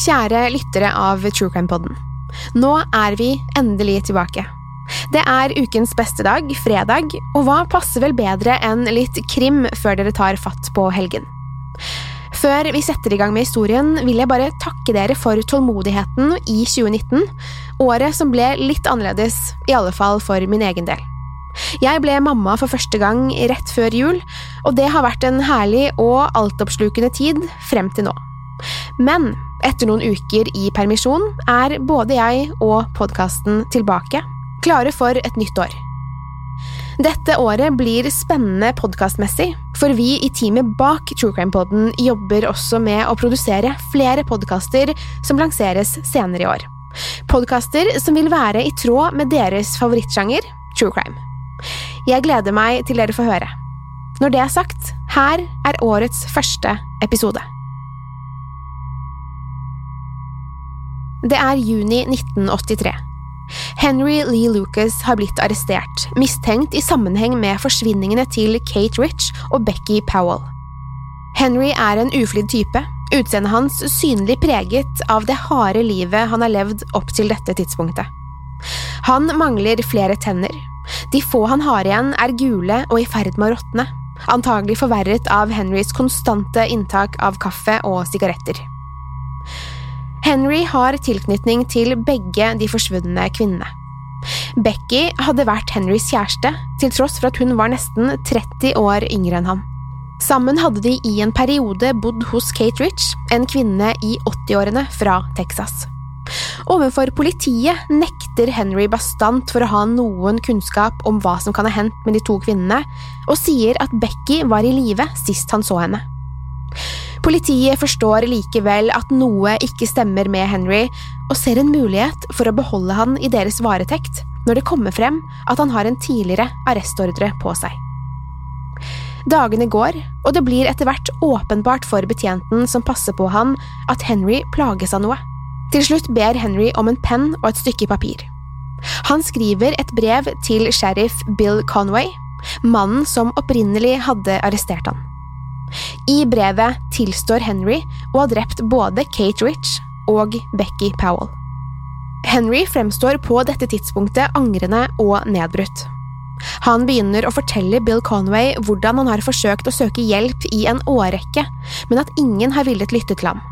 Kjære lyttere av True Crime Podden. Nå er vi endelig tilbake. Det er ukens beste dag, fredag, og hva passer vel bedre enn litt krim før dere tar fatt på helgen? Før vi setter i gang med historien, vil jeg bare takke dere for tålmodigheten i 2019, året som ble litt annerledes, i alle fall for min egen del. Jeg ble mamma for første gang rett før jul, og det har vært en herlig og altoppslukende tid frem til nå. Men etter noen uker i permisjon er både jeg og podkasten tilbake, klare for et nytt år. Dette året blir spennende podkastmessig, for vi i teamet bak True Crime Podden jobber også med å produsere flere podkaster som lanseres senere i år. Podkaster som vil være i tråd med deres favorittsjanger, true crime. Jeg gleder meg til dere får høre. Når det er sagt, her er årets første episode. Det er juni 1983. Henry Lee Lucas har blitt arrestert, mistenkt i sammenheng med forsvinningene til Kate Rich og Becky Powell. Henry er en uflidd type, utseendet hans synlig preget av det harde livet han har levd opp til dette tidspunktet. Han mangler flere tenner. De få han har igjen, er gule og i ferd med å råtne, antagelig forverret av Henrys konstante inntak av kaffe og sigaretter. Henry har tilknytning til begge de forsvunne kvinnene. Becky hadde vært Henrys kjæreste, til tross for at hun var nesten 30 år yngre enn ham. Sammen hadde de i en periode bodd hos Kate Rich, en kvinne i 80-årene fra Texas. Overfor politiet nekter Henry bastant for å ha noen kunnskap om hva som kan ha hendt med de to kvinnene, og sier at Becky var i live sist han så henne. Politiet forstår likevel at noe ikke stemmer med Henry, og ser en mulighet for å beholde han i deres varetekt når det kommer frem at han har en tidligere arrestordre på seg. Dagene går, og det blir etter hvert åpenbart for betjenten som passer på han, at Henry plages av noe. Til slutt ber Henry om en penn og et stykke papir. Han skriver et brev til sheriff Bill Conway, mannen som opprinnelig hadde arrestert han. I brevet tilstår Henry å ha drept både Kate Rich og Becky Powell. Henry fremstår på dette tidspunktet angrende og nedbrutt. Han begynner å fortelle Bill Conway hvordan han har forsøkt å søke hjelp i en årrekke, men at ingen har villet lytte til ham.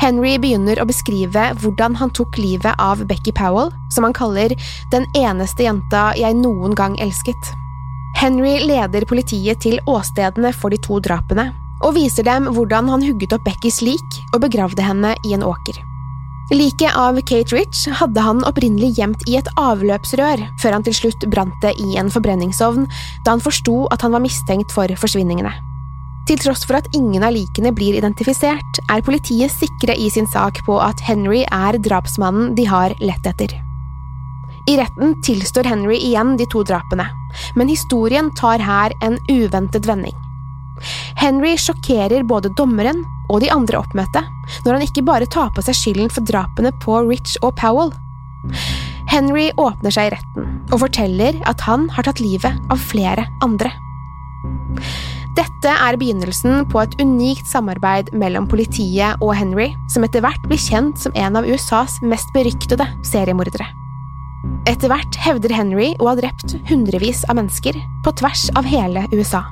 Henry begynner å beskrive hvordan han tok livet av Becky Powell, som han kaller den eneste jenta jeg noen gang elsket. Henry leder politiet til åstedene for de to drapene, og viser dem hvordan han hugget opp Beckys lik og begravde henne i en åker. Liket av Kate Rich hadde han opprinnelig gjemt i et avløpsrør, før han til slutt brant det i en forbrenningsovn, da han forsto at han var mistenkt for forsvinningene. Til tross for at ingen av likene blir identifisert, er politiet sikre i sin sak på at Henry er drapsmannen de har lett etter. I retten tilstår Henry igjen de to drapene, men historien tar her en uventet vending. Henry sjokkerer både dommeren og de andre oppmøtte når han ikke bare tar på seg skylden for drapene på Rich og Powell. Henry åpner seg i retten og forteller at han har tatt livet av flere andre. Dette er begynnelsen på et unikt samarbeid mellom politiet og Henry, som etter hvert blir kjent som en av USAs mest beryktede seriemordere. Etter hvert hevder Henry å ha drept hundrevis av mennesker på tvers av hele USA.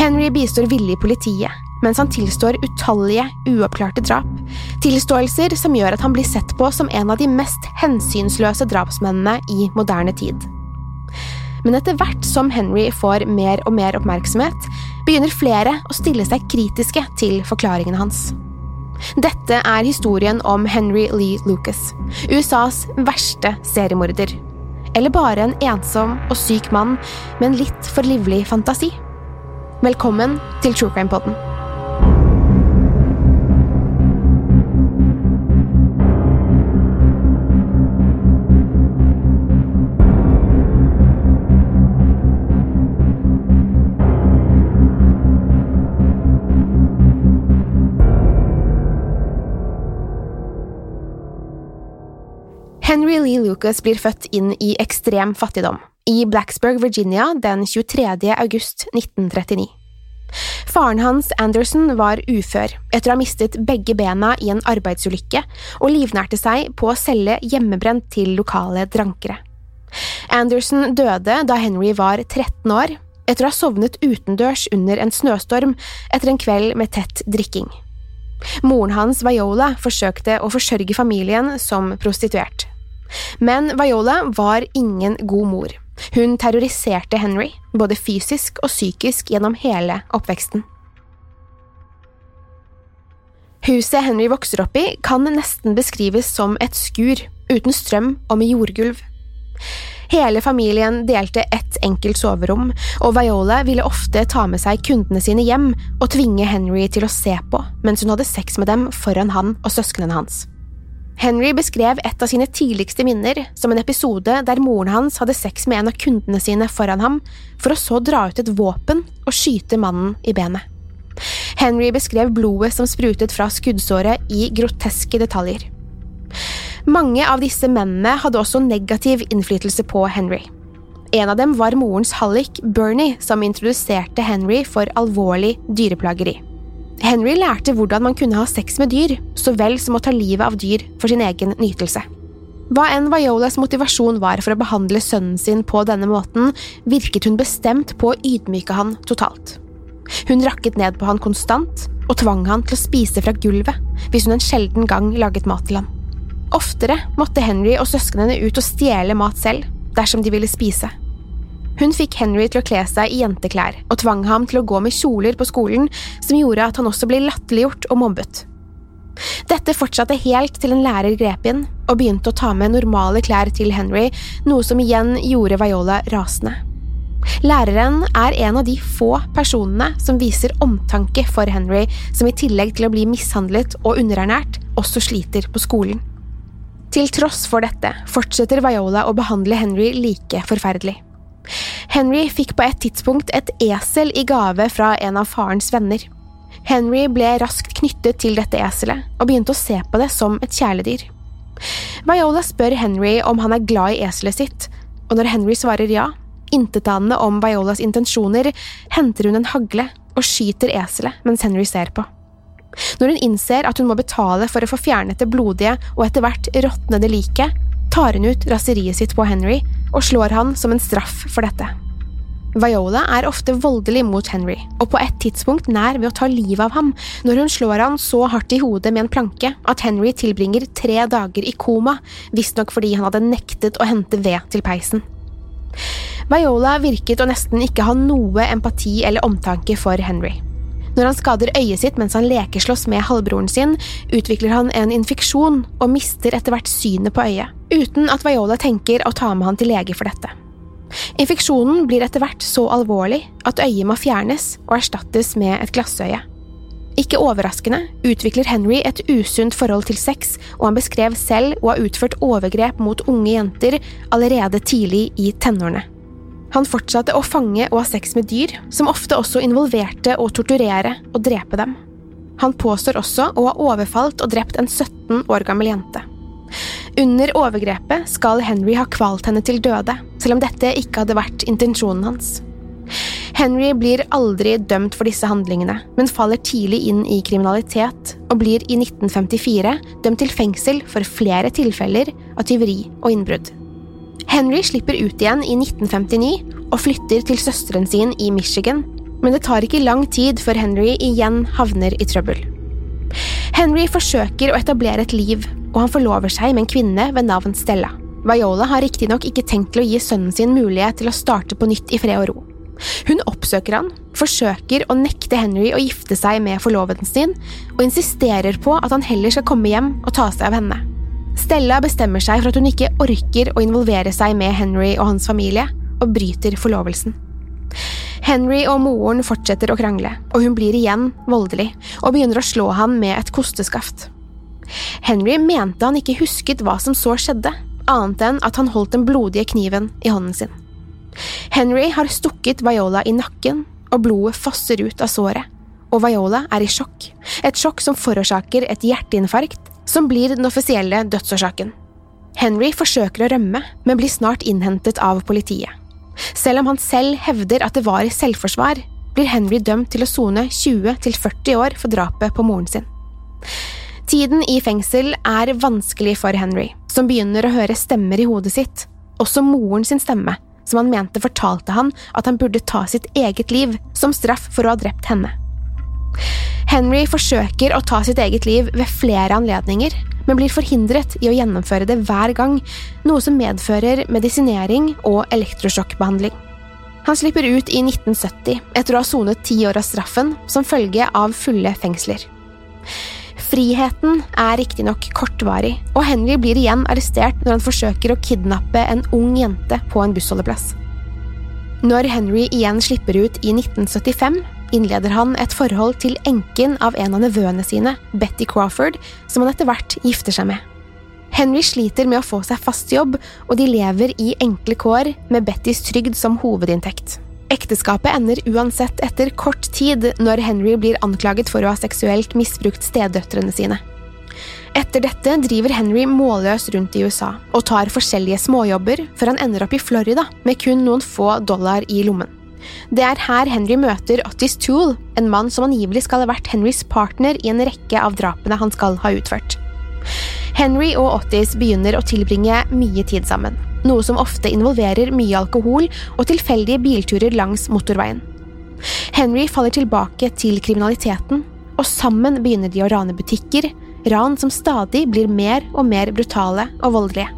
Henry bistår villig politiet, mens han tilstår utallige uoppklarte drap, tilståelser som gjør at han blir sett på som en av de mest hensynsløse drapsmennene i moderne tid. Men etter hvert som Henry får mer og mer oppmerksomhet, begynner flere å stille seg kritiske til forklaringene hans. Dette er historien om Henry Lee Lucas, USAs verste seriemorder. Eller bare en ensom og syk mann med en litt for livlig fantasi. Velkommen til True Crime Poden. Henry Lee Lucas blir født inn i ekstrem fattigdom, i Blacksburg, Virginia den 23. august 1939. Faren hans, Anderson, var ufør etter å ha mistet begge bena i en arbeidsulykke og livnærte seg på å selge hjemmebrent til lokale drankere. Anderson døde da Henry var 13 år, etter å ha sovnet utendørs under en snøstorm etter en kveld med tett drikking. Moren hans, Viola, forsøkte å forsørge familien som prostituert. Men Viola var ingen god mor. Hun terroriserte Henry, både fysisk og psykisk gjennom hele oppveksten. Huset Henry vokser opp i, kan nesten beskrives som et skur, uten strøm og med jordgulv. Hele familien delte ett enkelt soverom, og Viola ville ofte ta med seg kundene sine hjem og tvinge Henry til å se på mens hun hadde sex med dem foran han og søsknene hans. Henry beskrev et av sine tidligste minner som en episode der moren hans hadde sex med en av kundene sine foran ham, for å så dra ut et våpen og skyte mannen i benet. Henry beskrev blodet som sprutet fra skuddsåret i groteske detaljer. Mange av disse mennene hadde også negativ innflytelse på Henry. En av dem var morens hallik, Bernie, som introduserte Henry for alvorlig dyreplageri. Henry lærte hvordan man kunne ha sex med dyr, så vel som å ta livet av dyr for sin egen nytelse. Hva enn Violas motivasjon var for å behandle sønnen sin på denne måten, virket hun bestemt på å ydmyke han totalt. Hun rakket ned på han konstant og tvang han til å spise fra gulvet hvis hun en sjelden gang laget mat til ham. Oftere måtte Henry og søsknene ut og stjele mat selv dersom de ville spise. Hun fikk Henry til å kle seg i jenteklær og tvang ham til å gå med kjoler på skolen, som gjorde at han også ble latterliggjort og mobbet. Dette fortsatte helt til en lærer grep inn og begynte å ta med normale klær til Henry, noe som igjen gjorde Viola rasende. Læreren er en av de få personene som viser omtanke for Henry, som i tillegg til å bli mishandlet og underernært, også sliter på skolen. Til tross for dette fortsetter Viola å behandle Henry like forferdelig. Henry fikk på et tidspunkt et esel i gave fra en av farens venner. Henry ble raskt knyttet til dette eselet, og begynte å se på det som et kjæledyr. Viola spør Henry om han er glad i eselet sitt, og når Henry svarer ja, intetanende om Violas intensjoner, henter hun en hagle og skyter eselet mens Henry ser på. Når hun innser at hun må betale for å få fjernet det blodige og etter hvert råtnede liket, tar hun ut raseriet sitt på Henry og slår han som en straff for dette. Viola er ofte voldelig mot Henry, og på et tidspunkt nær ved å ta livet av ham når hun slår han så hardt i hodet med en planke at Henry tilbringer tre dager i koma, visstnok fordi han hadde nektet å hente ved til peisen. Viola virket å nesten ikke ha noe empati eller omtanke for Henry. Når han skader øyet sitt mens han lekeslåss med halvbroren sin, utvikler han en infeksjon og mister etter hvert synet på øyet, uten at Viola tenker å ta med han til lege for dette. Infeksjonen blir etter hvert så alvorlig at øyet må fjernes og erstattes med et glassøye. Ikke overraskende utvikler Henry et usunt forhold til sex, og han beskrev selv å ha utført overgrep mot unge jenter allerede tidlig i tenårene. Han fortsatte å fange og ha sex med dyr, som ofte også involverte å torturere og drepe dem. Han påstår også å ha overfalt og drept en 17 år gammel jente. Under overgrepet skal Henry ha kvalt henne til døde, selv om dette ikke hadde vært intensjonen hans. Henry blir aldri dømt for disse handlingene, men faller tidlig inn i kriminalitet og blir i 1954 dømt til fengsel for flere tilfeller av tyveri og innbrudd. Henry slipper ut igjen i 1959 og flytter til søsteren sin i Michigan, men det tar ikke lang tid før Henry igjen havner i trøbbel. Henry forsøker å etablere et liv, og han forlover seg med en kvinne ved navn Stella. Viola har riktignok ikke tenkt til å gi sønnen sin mulighet til å starte på nytt i fred og ro. Hun oppsøker han, forsøker å nekte Henry å gifte seg med forloveden sin, og insisterer på at han heller skal komme hjem og ta seg av henne. Stella bestemmer seg for at hun ikke orker å involvere seg med Henry og hans familie, og bryter forlovelsen. Henry og moren fortsetter å krangle, og hun blir igjen voldelig og begynner å slå han med et kosteskaft. Henry mente han ikke husket hva som så skjedde, annet enn at han holdt den blodige kniven i hånden sin. Henry har stukket Viola i nakken, og blodet fosser ut av såret, og Viola er i sjokk, et sjokk som forårsaker et hjerteinfarkt, som blir den offisielle dødsårsaken. Henry forsøker å rømme, men blir snart innhentet av politiet. Selv om han selv hevder at det var i selvforsvar, blir Henry dømt til å sone 20–40 år for drapet på moren sin. Tiden i fengsel er vanskelig for Henry, som begynner å høre stemmer i hodet sitt, også moren sin stemme, som han mente fortalte han at han burde ta sitt eget liv som straff for å ha drept henne. Henry forsøker å ta sitt eget liv ved flere anledninger, men blir forhindret i å gjennomføre det hver gang, noe som medfører medisinering og elektrosjokkbehandling. Han slipper ut i 1970 etter å ha sonet ti år av straffen som følge av fulle fengsler. Friheten er riktignok kortvarig, og Henry blir igjen arrestert når han forsøker å kidnappe en ung jente på en bussholdeplass. Når Henry igjen slipper ut i 1975, innleder han et forhold til enken av en av nevøene sine, Betty Crawford, som han etter hvert gifter seg med. Henry sliter med å få seg fast jobb, og de lever i enkle kår med Bettys trygd som hovedinntekt. Ekteskapet ender uansett etter kort tid når Henry blir anklaget for å ha seksuelt misbrukt stedøtrene sine. Etter dette driver Henry målløs rundt i USA og tar forskjellige småjobber før han ender opp i Florida med kun noen få dollar i lommen. Det er her Henry møter Otis Toole, en mann som angivelig skal ha vært Henrys partner i en rekke av drapene han skal ha utført. Henry og Otis begynner å tilbringe mye tid sammen noe som ofte involverer mye alkohol og tilfeldige bilturer langs motorveien. Henry faller tilbake til kriminaliteten, og sammen begynner de å rane butikker, ran som stadig blir mer og mer brutale og voldelige.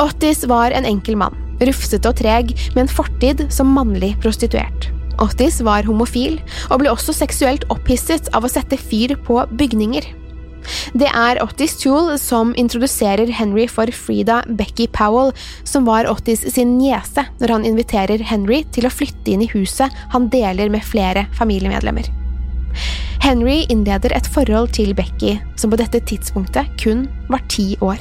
Otis var en enkel mann, rufsete og treg, med en fortid som mannlig prostituert. Otis var homofil, og ble også seksuelt opphisset av å sette fyr på bygninger. Det er Otis Toole som introduserer Henry for Frida Becky Powell, som var Otis sin niese, når han inviterer Henry til å flytte inn i huset han deler med flere familiemedlemmer. Henry innleder et forhold til Becky, som på dette tidspunktet kun var ti år.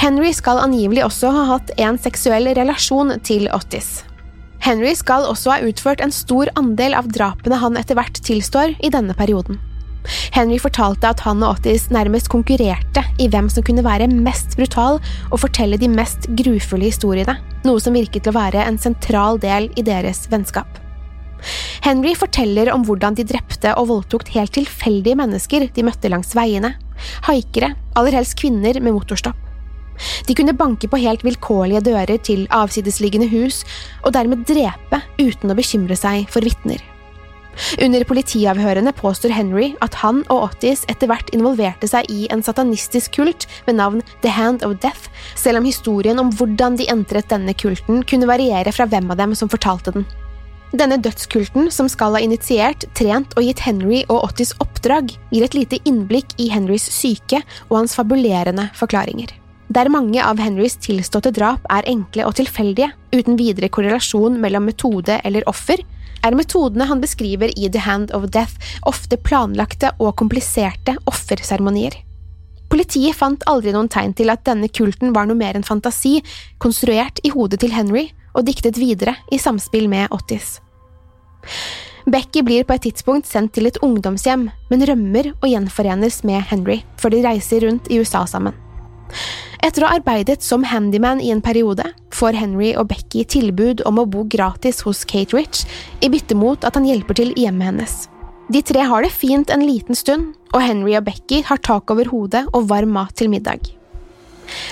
Henry skal angivelig også ha hatt en seksuell relasjon til Otis. Henry skal også ha utført en stor andel av drapene han etter hvert tilstår i denne perioden. Henry fortalte at han og Otis nærmest konkurrerte i hvem som kunne være mest brutal og fortelle de mest grufulle historiene, noe som virket til å være en sentral del i deres vennskap. Henry forteller om hvordan de drepte og voldtok helt tilfeldige mennesker de møtte langs veiene, haikere, aller helst kvinner med motorstopp. De kunne banke på helt vilkårlige dører til avsidesliggende hus, og dermed drepe uten å bekymre seg for vitner. Under politiavhørene påstår Henry at han og Otis etter hvert involverte seg i en satanistisk kult ved navn The Hand of Death, selv om historien om hvordan de entret denne kulten kunne variere fra hvem av dem som fortalte den. Denne dødskulten, som skal ha initiert, trent og gitt Henry og Otis oppdrag, gir et lite innblikk i Henrys syke og hans fabulerende forklaringer. Der mange av Henrys tilståtte drap er enkle og tilfeldige, uten videre korrelasjon mellom metode eller offer, er metodene han beskriver i The Hand of Death ofte planlagte og kompliserte offerseremonier. Politiet fant aldri noen tegn til at denne kulten var noe mer enn fantasi, konstruert i hodet til Henry, og diktet videre i samspill med Ottis. Becky blir på et tidspunkt sendt til et ungdomshjem, men rømmer og gjenforenes med Henry før de reiser rundt i USA sammen. Etter å ha arbeidet som handyman i en periode, får Henry og Becky tilbud om å bo gratis hos Kate Rich, i bytte mot at han hjelper til i hjemmet hennes. De tre har det fint en liten stund, og Henry og Becky har tak over hodet og varm mat til middag.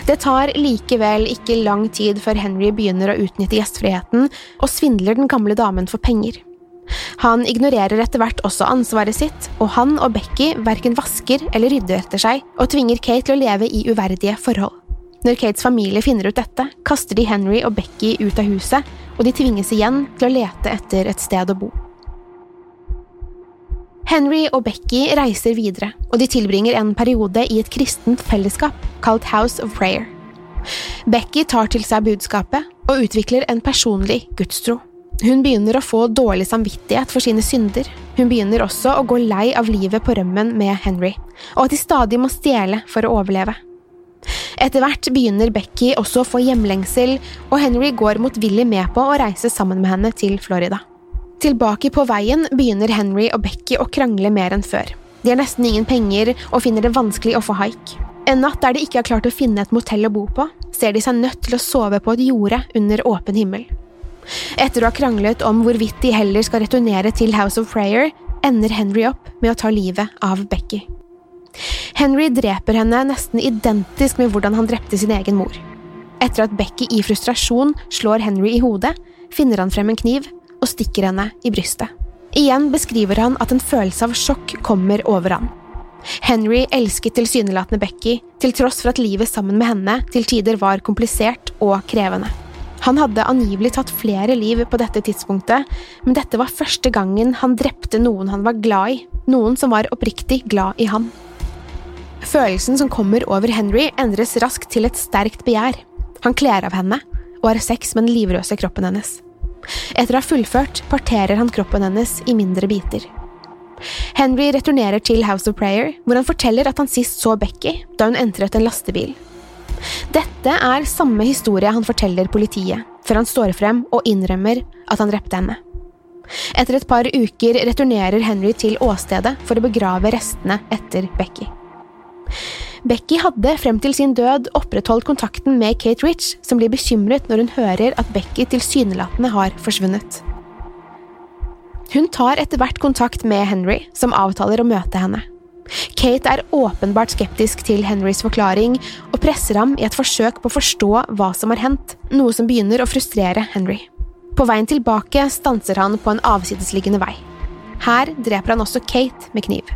Det tar likevel ikke lang tid før Henry begynner å utnytte gjestfriheten og svindler den gamle damen for penger. Han ignorerer etter hvert også ansvaret sitt, og han og Becky verken vasker eller rydder etter seg, og tvinger Kate til å leve i uverdige forhold. Når Kates familie finner ut dette, kaster de Henry og Becky ut av huset, og de tvinges igjen til å lete etter et sted å bo. Henry og Becky reiser videre, og de tilbringer en periode i et kristent fellesskap kalt House of Prayer. Becky tar til seg budskapet og utvikler en personlig gudstro. Hun begynner å få dårlig samvittighet for sine synder. Hun begynner også å gå lei av livet på rømmen med Henry, og at de stadig må stjele for å overleve. Etter hvert begynner Becky også å få hjemlengsel, og Henry går motvillig med på å reise sammen med henne til Florida. Tilbake på veien begynner Henry og Becky å krangle mer enn før. De har nesten ingen penger og finner det vanskelig å få haik. En natt der de ikke har klart å finne et motell å bo på, ser de seg nødt til å sove på et jorde under åpen himmel. Etter å ha kranglet om hvorvidt de heller skal returnere til House of Prayer, ender Henry opp med å ta livet av Becky. Henry dreper henne nesten identisk med hvordan han drepte sin egen mor. Etter at Becky i frustrasjon slår Henry i hodet, finner han frem en kniv og stikker henne i brystet. Igjen beskriver han at en følelse av sjokk kommer over han. Henry elsket tilsynelatende Becky, til tross for at livet sammen med henne til tider var komplisert og krevende. Han hadde angivelig tatt flere liv på dette tidspunktet, men dette var første gangen han drepte noen han var glad i, noen som var oppriktig glad i ham. Følelsen som kommer over Henry, endres raskt til et sterkt begjær. Han kler av henne og har sex med den livrøse kroppen hennes. Etter å ha fullført parterer han kroppen hennes i mindre biter. Henry returnerer til House of Prayer, hvor han forteller at han sist så Becky da hun entret en lastebil. Dette er samme historie han forteller politiet, før han står frem og innrømmer at han drepte henne. Etter et par uker returnerer Henry til åstedet for å begrave restene etter Becky. Becky hadde frem til sin død opprettholdt kontakten med Kate Rich, som blir bekymret når hun hører at Becky tilsynelatende har forsvunnet. Hun tar etter hvert kontakt med Henry, som avtaler å møte henne. Kate er åpenbart skeptisk til Henrys forklaring og presser ham i et forsøk på å forstå hva som har hendt, noe som begynner å frustrere Henry. På veien tilbake stanser han på en avsidesliggende vei. Her dreper han også Kate med kniv.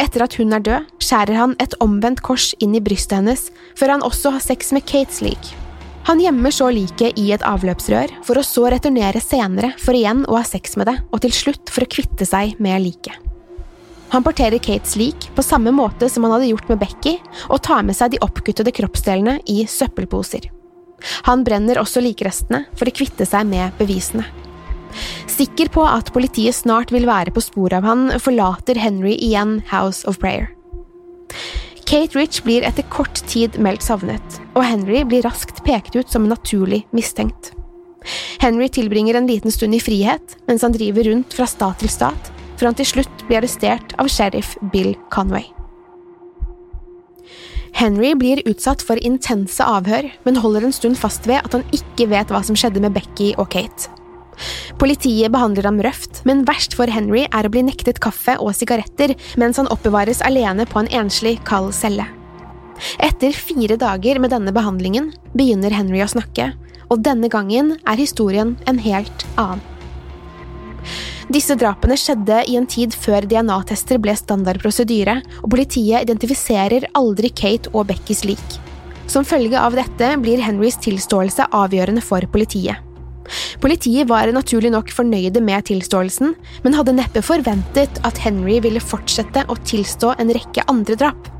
Etter at hun er død, skjærer han et omvendt kors inn i brystet hennes, før han også har sex med Kates lik. Han gjemmer så liket i et avløpsrør, for å så returnere senere for igjen å ha sex med det, og til slutt for å kvitte seg med liket. Han porterer Kates lik på samme måte som han hadde gjort med Becky, og tar med seg de oppkuttede kroppsdelene i søppelposer. Han brenner også likrestene for å kvitte seg med bevisene. Sikker på at politiet snart vil være på sporet av han, forlater Henry igjen House of Prayer. Kate Rich blir etter kort tid meldt savnet, og Henry blir raskt pekt ut som naturlig mistenkt. Henry tilbringer en liten stund i frihet mens han driver rundt fra stat til stat, før han til slutt blir arrestert av sheriff Bill Conway. Henry blir utsatt for intense avhør, men holder en stund fast ved at han ikke vet hva som skjedde med Becky og Kate. Politiet behandler ham røft, men verst for Henry er å bli nektet kaffe og sigaretter mens han oppbevares alene på en enslig, kald celle. Etter fire dager med denne behandlingen begynner Henry å snakke, og denne gangen er historien en helt annen. Disse drapene skjedde i en tid før DNA-tester ble standard prosedyre, og politiet identifiserer aldri Kate og Beckys lik. Som følge av dette blir Henrys tilståelse avgjørende for politiet. Politiet var naturlig nok fornøyde med tilståelsen, men hadde neppe forventet at Henry ville fortsette å tilstå en rekke andre drap.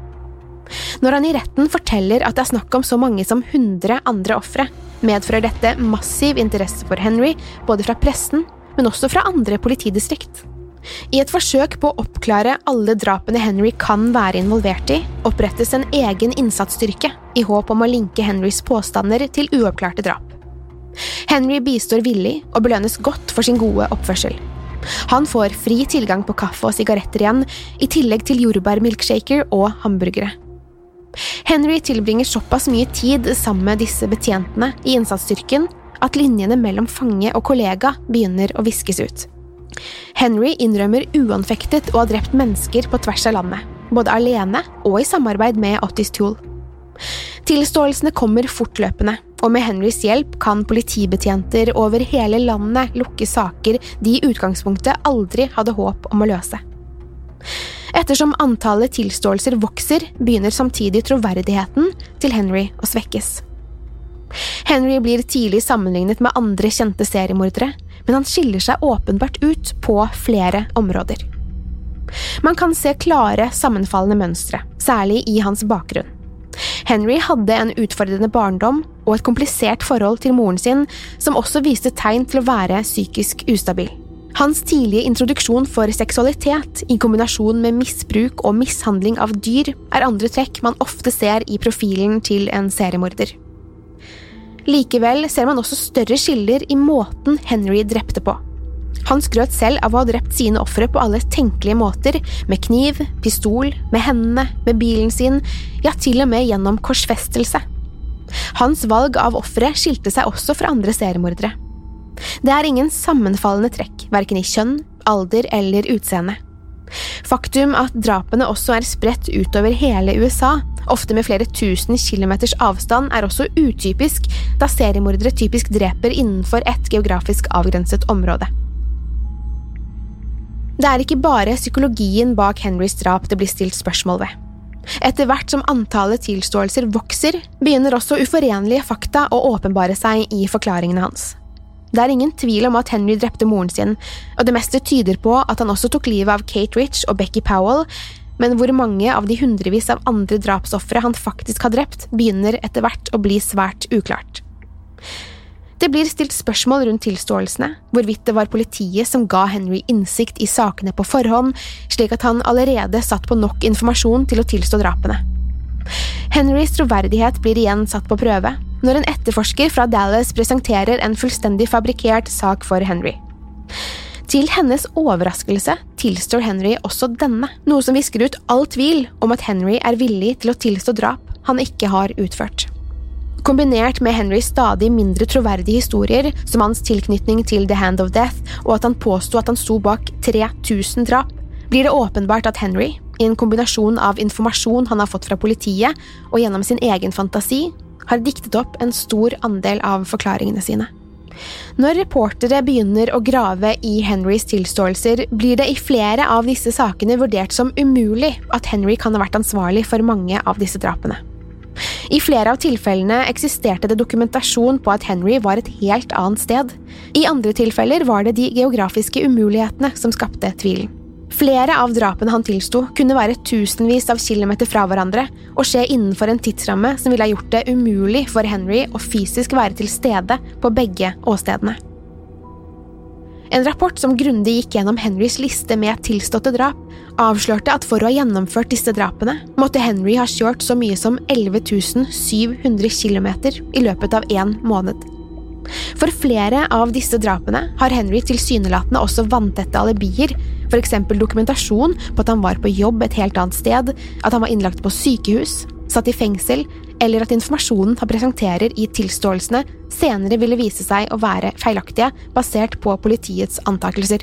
Når han i retten forteller at det er snakk om så mange som 100 andre ofre, medfører dette massiv interesse for Henry, både fra pressen men også fra andre politidistrikt. I et forsøk på å oppklare alle drapene Henry kan være involvert i, opprettes en egen innsatsstyrke i håp om å linke Henrys påstander til uoppklarte drap. Henry bistår villig og belønnes godt for sin gode oppførsel. Han får fri tilgang på kaffe og sigaretter igjen, i tillegg til jordbærmilkshaker og hamburgere. Henry tilbringer såpass mye tid sammen med disse betjentene i innsatsstyrken at linjene mellom fange og kollega begynner å viskes ut. Henry innrømmer uanfektet å ha drept mennesker på tvers av landet, både alene og i samarbeid med Otis Tool. Tilståelsene kommer fortløpende, og med Henrys hjelp kan politibetjenter over hele landet lukke saker de i utgangspunktet aldri hadde håp om å løse. Ettersom antallet tilståelser vokser, begynner samtidig troverdigheten til Henry å svekkes. Henry blir tidlig sammenlignet med andre kjente seriemordere, men han skiller seg åpenbart ut på flere områder. Man kan se klare, sammenfallende mønstre, særlig i hans bakgrunn. Henry hadde en utfordrende barndom og et komplisert forhold til moren sin, som også viste tegn til å være psykisk ustabil. Hans tidlige introduksjon for seksualitet, i kombinasjon med misbruk og mishandling av dyr, er andre trekk man ofte ser i profilen til en seriemorder. Likevel ser man også større skiller i måten Henry drepte på. Han skrøt selv av å ha drept sine ofre på alle tenkelige måter, med kniv, pistol, med hendene, med bilen sin, ja, til og med gjennom korsfestelse. Hans valg av ofre skilte seg også fra andre seriemordere. Det er ingen sammenfallende trekk, verken i kjønn, alder eller utseende. Faktum at drapene også er spredt utover hele USA, ofte med flere tusen kilometers avstand, er også utypisk, da seriemordere typisk dreper innenfor et geografisk avgrenset område. Det er ikke bare psykologien bak Henrys drap det blir stilt spørsmål ved. Etter hvert som antallet tilståelser vokser, begynner også uforenlige fakta å åpenbare seg i forklaringene hans. Det er ingen tvil om at Henry drepte moren sin, og det meste tyder på at han også tok livet av Kate Rich og Becky Powell, men hvor mange av de hundrevis av andre drapsofre han faktisk har drept, begynner etter hvert å bli svært uklart. Det blir stilt spørsmål rundt tilståelsene, hvorvidt det var politiet som ga Henry innsikt i sakene på forhånd, slik at han allerede satt på nok informasjon til å tilstå drapene. Henrys troverdighet blir igjen satt på prøve når en etterforsker fra Dallas presenterer en fullstendig fabrikkert sak for Henry. Til hennes overraskelse tilstår Henry også denne, noe som visker ut all tvil om at Henry er villig til å tilstå drap han ikke har utført. Kombinert med Henrys stadig mindre troverdige historier, som hans tilknytning til The Hand of Death, og at han påsto at han sto bak 3000 drap, blir det åpenbart at Henry, i en kombinasjon av informasjon han har fått fra politiet, og gjennom sin egen fantasi, har diktet opp en stor andel av forklaringene sine. Når reportere begynner å grave i Henrys tilståelser, blir det i flere av disse sakene vurdert som umulig at Henry kan ha vært ansvarlig for mange av disse drapene. I flere av tilfellene eksisterte det dokumentasjon på at Henry var et helt annet sted. I andre tilfeller var det de geografiske umulighetene som skapte tvilen. Flere av drapene han tilsto, kunne være tusenvis av kilometer fra hverandre og skje innenfor en tidsramme som ville ha gjort det umulig for Henry å fysisk være til stede på begge åstedene. En rapport som grundig gikk gjennom Henrys liste med tilståtte drap, avslørte at for å ha gjennomført disse drapene, måtte Henry ha kjørt så mye som 11 700 km i løpet av én måned. For flere av disse drapene har Henry tilsynelatende også vanntette alibier, f.eks. dokumentasjon på at han var på jobb et helt annet sted, at han var innlagt på sykehus, satt i fengsel eller at informasjonen han presenterer i tilståelsene, senere ville vise seg å være feilaktige, basert på politiets antakelser.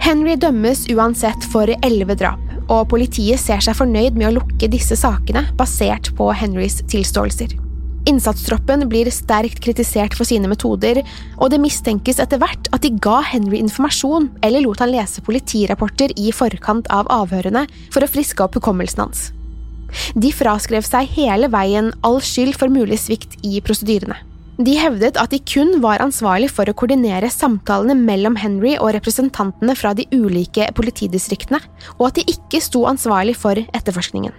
Henry dømmes uansett for elleve drap, og politiet ser seg fornøyd med å lukke disse sakene basert på Henrys tilståelser. Innsatstroppen blir sterkt kritisert for sine metoder, og det mistenkes etter hvert at de ga Henry informasjon eller lot han lese politirapporter i forkant av avhørene for å friske opp hukommelsen hans. De fraskrev seg hele veien all skyld for mulig svikt i prosedyrene. De hevdet at de kun var ansvarlig for å koordinere samtalene mellom Henry og representantene fra de ulike politidistriktene, og at de ikke sto ansvarlig for etterforskningen.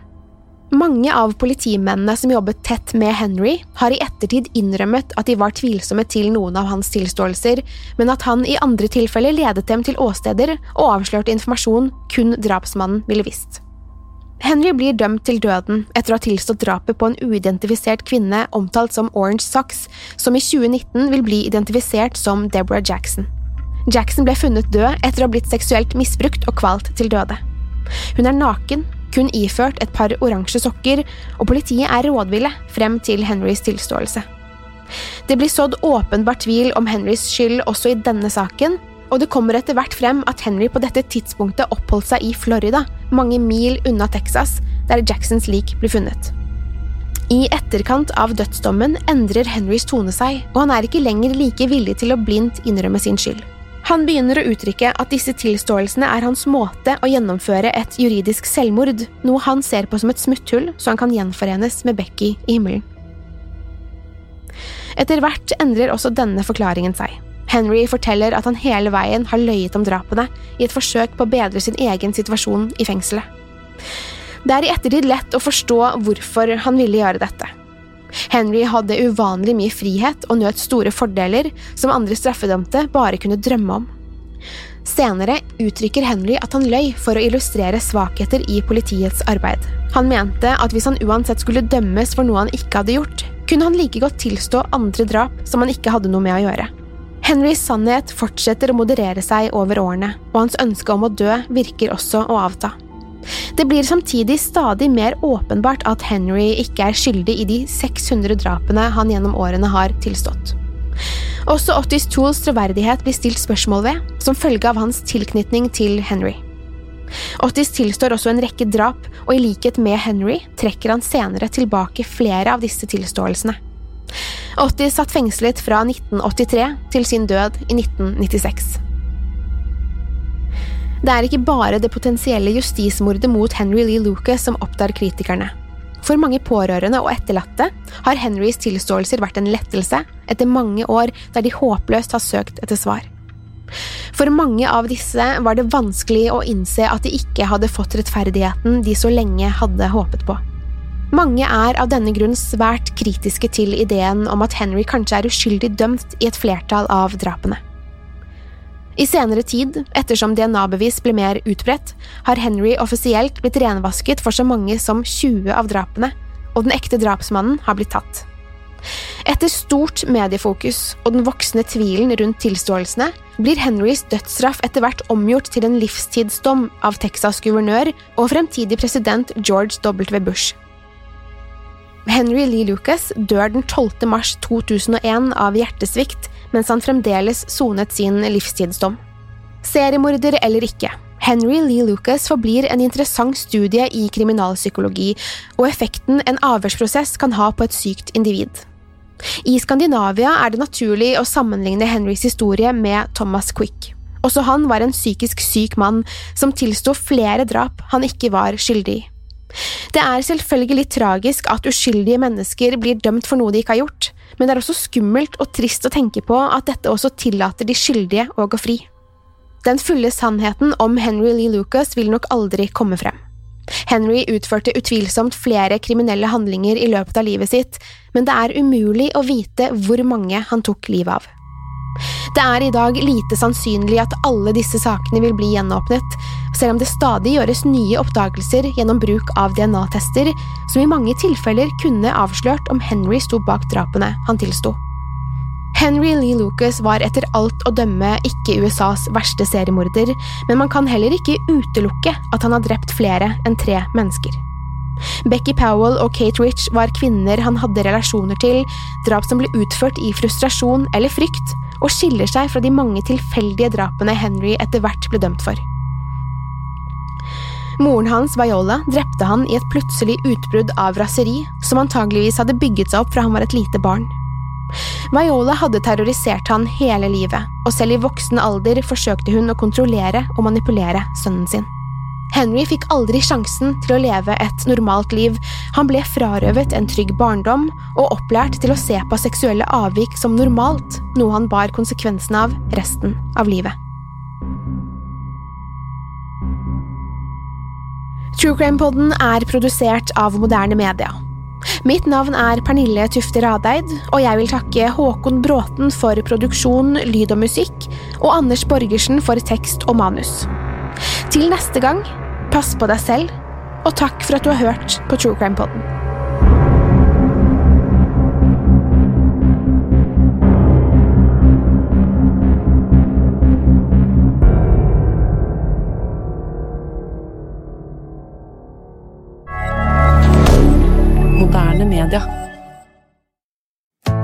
Mange av politimennene som jobbet tett med Henry, har i ettertid innrømmet at de var tvilsomme til noen av hans tilståelser, men at han i andre tilfeller ledet dem til åsteder og avslørte informasjon kun drapsmannen ville visst. Henry blir dømt til døden etter å ha tilstått drapet på en uidentifisert kvinne omtalt som Orange Socks, som i 2019 vil bli identifisert som Deborah Jackson. Jackson ble funnet død etter å ha blitt seksuelt misbrukt og kvalt til døde. Hun er naken, kun iført et par oransje sokker, og politiet er rådville frem til Henrys tilståelse. Det blir sådd åpenbar tvil om Henrys skyld også i denne saken, og det kommer etter hvert frem at Henry på dette tidspunktet oppholdt seg i Florida, mange mil unna Texas, der Jacksons lik blir funnet. I etterkant av dødsdommen endrer Henrys tone seg, og han er ikke lenger like villig til å blindt innrømme sin skyld. Han begynner å uttrykke at disse tilståelsene er hans måte å gjennomføre et juridisk selvmord, noe han ser på som et smutthull så han kan gjenforenes med Becky i himmelen. Etter hvert endrer også denne forklaringen seg. Henry forteller at han hele veien har løyet om drapene, i et forsøk på å bedre sin egen situasjon i fengselet. Det er i ettertid lett å forstå hvorfor han ville gjøre dette. Henry hadde uvanlig mye frihet og nøt store fordeler som andre straffedømte bare kunne drømme om. Senere uttrykker Henry at han løy for å illustrere svakheter i politiets arbeid. Han mente at hvis han uansett skulle dømmes for noe han ikke hadde gjort, kunne han like godt tilstå andre drap som han ikke hadde noe med å gjøre. Henrys sannhet fortsetter å moderere seg over årene, og hans ønske om å dø virker også å avta. Det blir samtidig stadig mer åpenbart at Henry ikke er skyldig i de 600 drapene han gjennom årene har tilstått. Også Ottis Tools troverdighet blir stilt spørsmål ved, som følge av hans tilknytning til Henry. Ottis tilstår også en rekke drap, og i likhet med Henry trekker han senere tilbake flere av disse tilståelsene. Ottis satt fengslet fra 1983 til sin død i 1996. Det er ikke bare det potensielle justismordet mot Henry Lee Lucas som opptar kritikerne. For mange pårørende og etterlatte har Henrys tilståelser vært en lettelse etter mange år der de håpløst har søkt etter svar. For mange av disse var det vanskelig å innse at de ikke hadde fått rettferdigheten de så lenge hadde håpet på. Mange er av denne grunn svært kritiske til ideen om at Henry kanskje er uskyldig dømt i et flertall av drapene. I senere tid, ettersom DNA-bevis ble mer utbredt, har Henry offisielt blitt renvasket for så mange som 20 av drapene, og den ekte drapsmannen har blitt tatt. Etter stort mediefokus og den voksende tvilen rundt tilståelsene blir Henrys dødsstraff etter hvert omgjort til en livstidsdom av Texas guvernør og fremtidig president George W. Bush. Henry Lee Lucas dør den 12. mars 2001 av hjertesvikt mens han fremdeles sonet sin livstidsdom. Seriemorder eller ikke, Henry Lee Lucas forblir en interessant studie i kriminalpsykologi og effekten en avhørsprosess kan ha på et sykt individ. I Skandinavia er det naturlig å sammenligne Henrys historie med Thomas Quick. Også han var en psykisk syk mann som tilsto flere drap han ikke var skyldig i. Det er selvfølgelig litt tragisk at uskyldige mennesker blir dømt for noe de ikke har gjort, men det er også skummelt og trist å tenke på at dette også tillater de skyldige å gå fri. Den fulle sannheten om Henry Lee Lucas vil nok aldri komme frem. Henry utførte utvilsomt flere kriminelle handlinger i løpet av livet sitt, men det er umulig å vite hvor mange han tok livet av. Det er i dag lite sannsynlig at alle disse sakene vil bli gjenåpnet, selv om det stadig gjøres nye oppdagelser gjennom bruk av DNA-tester, som i mange tilfeller kunne avslørt om Henry sto bak drapene han tilsto. Henry Lee Lucas var etter alt å dømme ikke USAs verste seriemorder, men man kan heller ikke utelukke at han har drept flere enn tre mennesker. Becky Powell og Kate Rich var kvinner han hadde relasjoner til, drap som ble utført i frustrasjon eller frykt, og skiller seg fra de mange tilfeldige drapene Henry etter hvert ble dømt for. Moren hans, Viola, drepte han i et plutselig utbrudd av raseri som antageligvis hadde bygget seg opp fra han var et lite barn. Viola hadde terrorisert han hele livet, og selv i voksen alder forsøkte hun å kontrollere og manipulere sønnen sin. Henry fikk aldri sjansen til å leve et normalt liv, han ble frarøvet en trygg barndom og opplært til å se på seksuelle avvik som normalt, noe han bar konsekvensen av resten av livet. True Crime-podden er produsert av moderne media. Mitt navn er Pernille Tufte Radeid, og jeg vil takke Håkon Bråten for produksjon, lyd og musikk, og Anders Borgersen for tekst og manus. Til neste gang, pass på deg selv, og takk for at du har hørt på True Crime Poden. Media.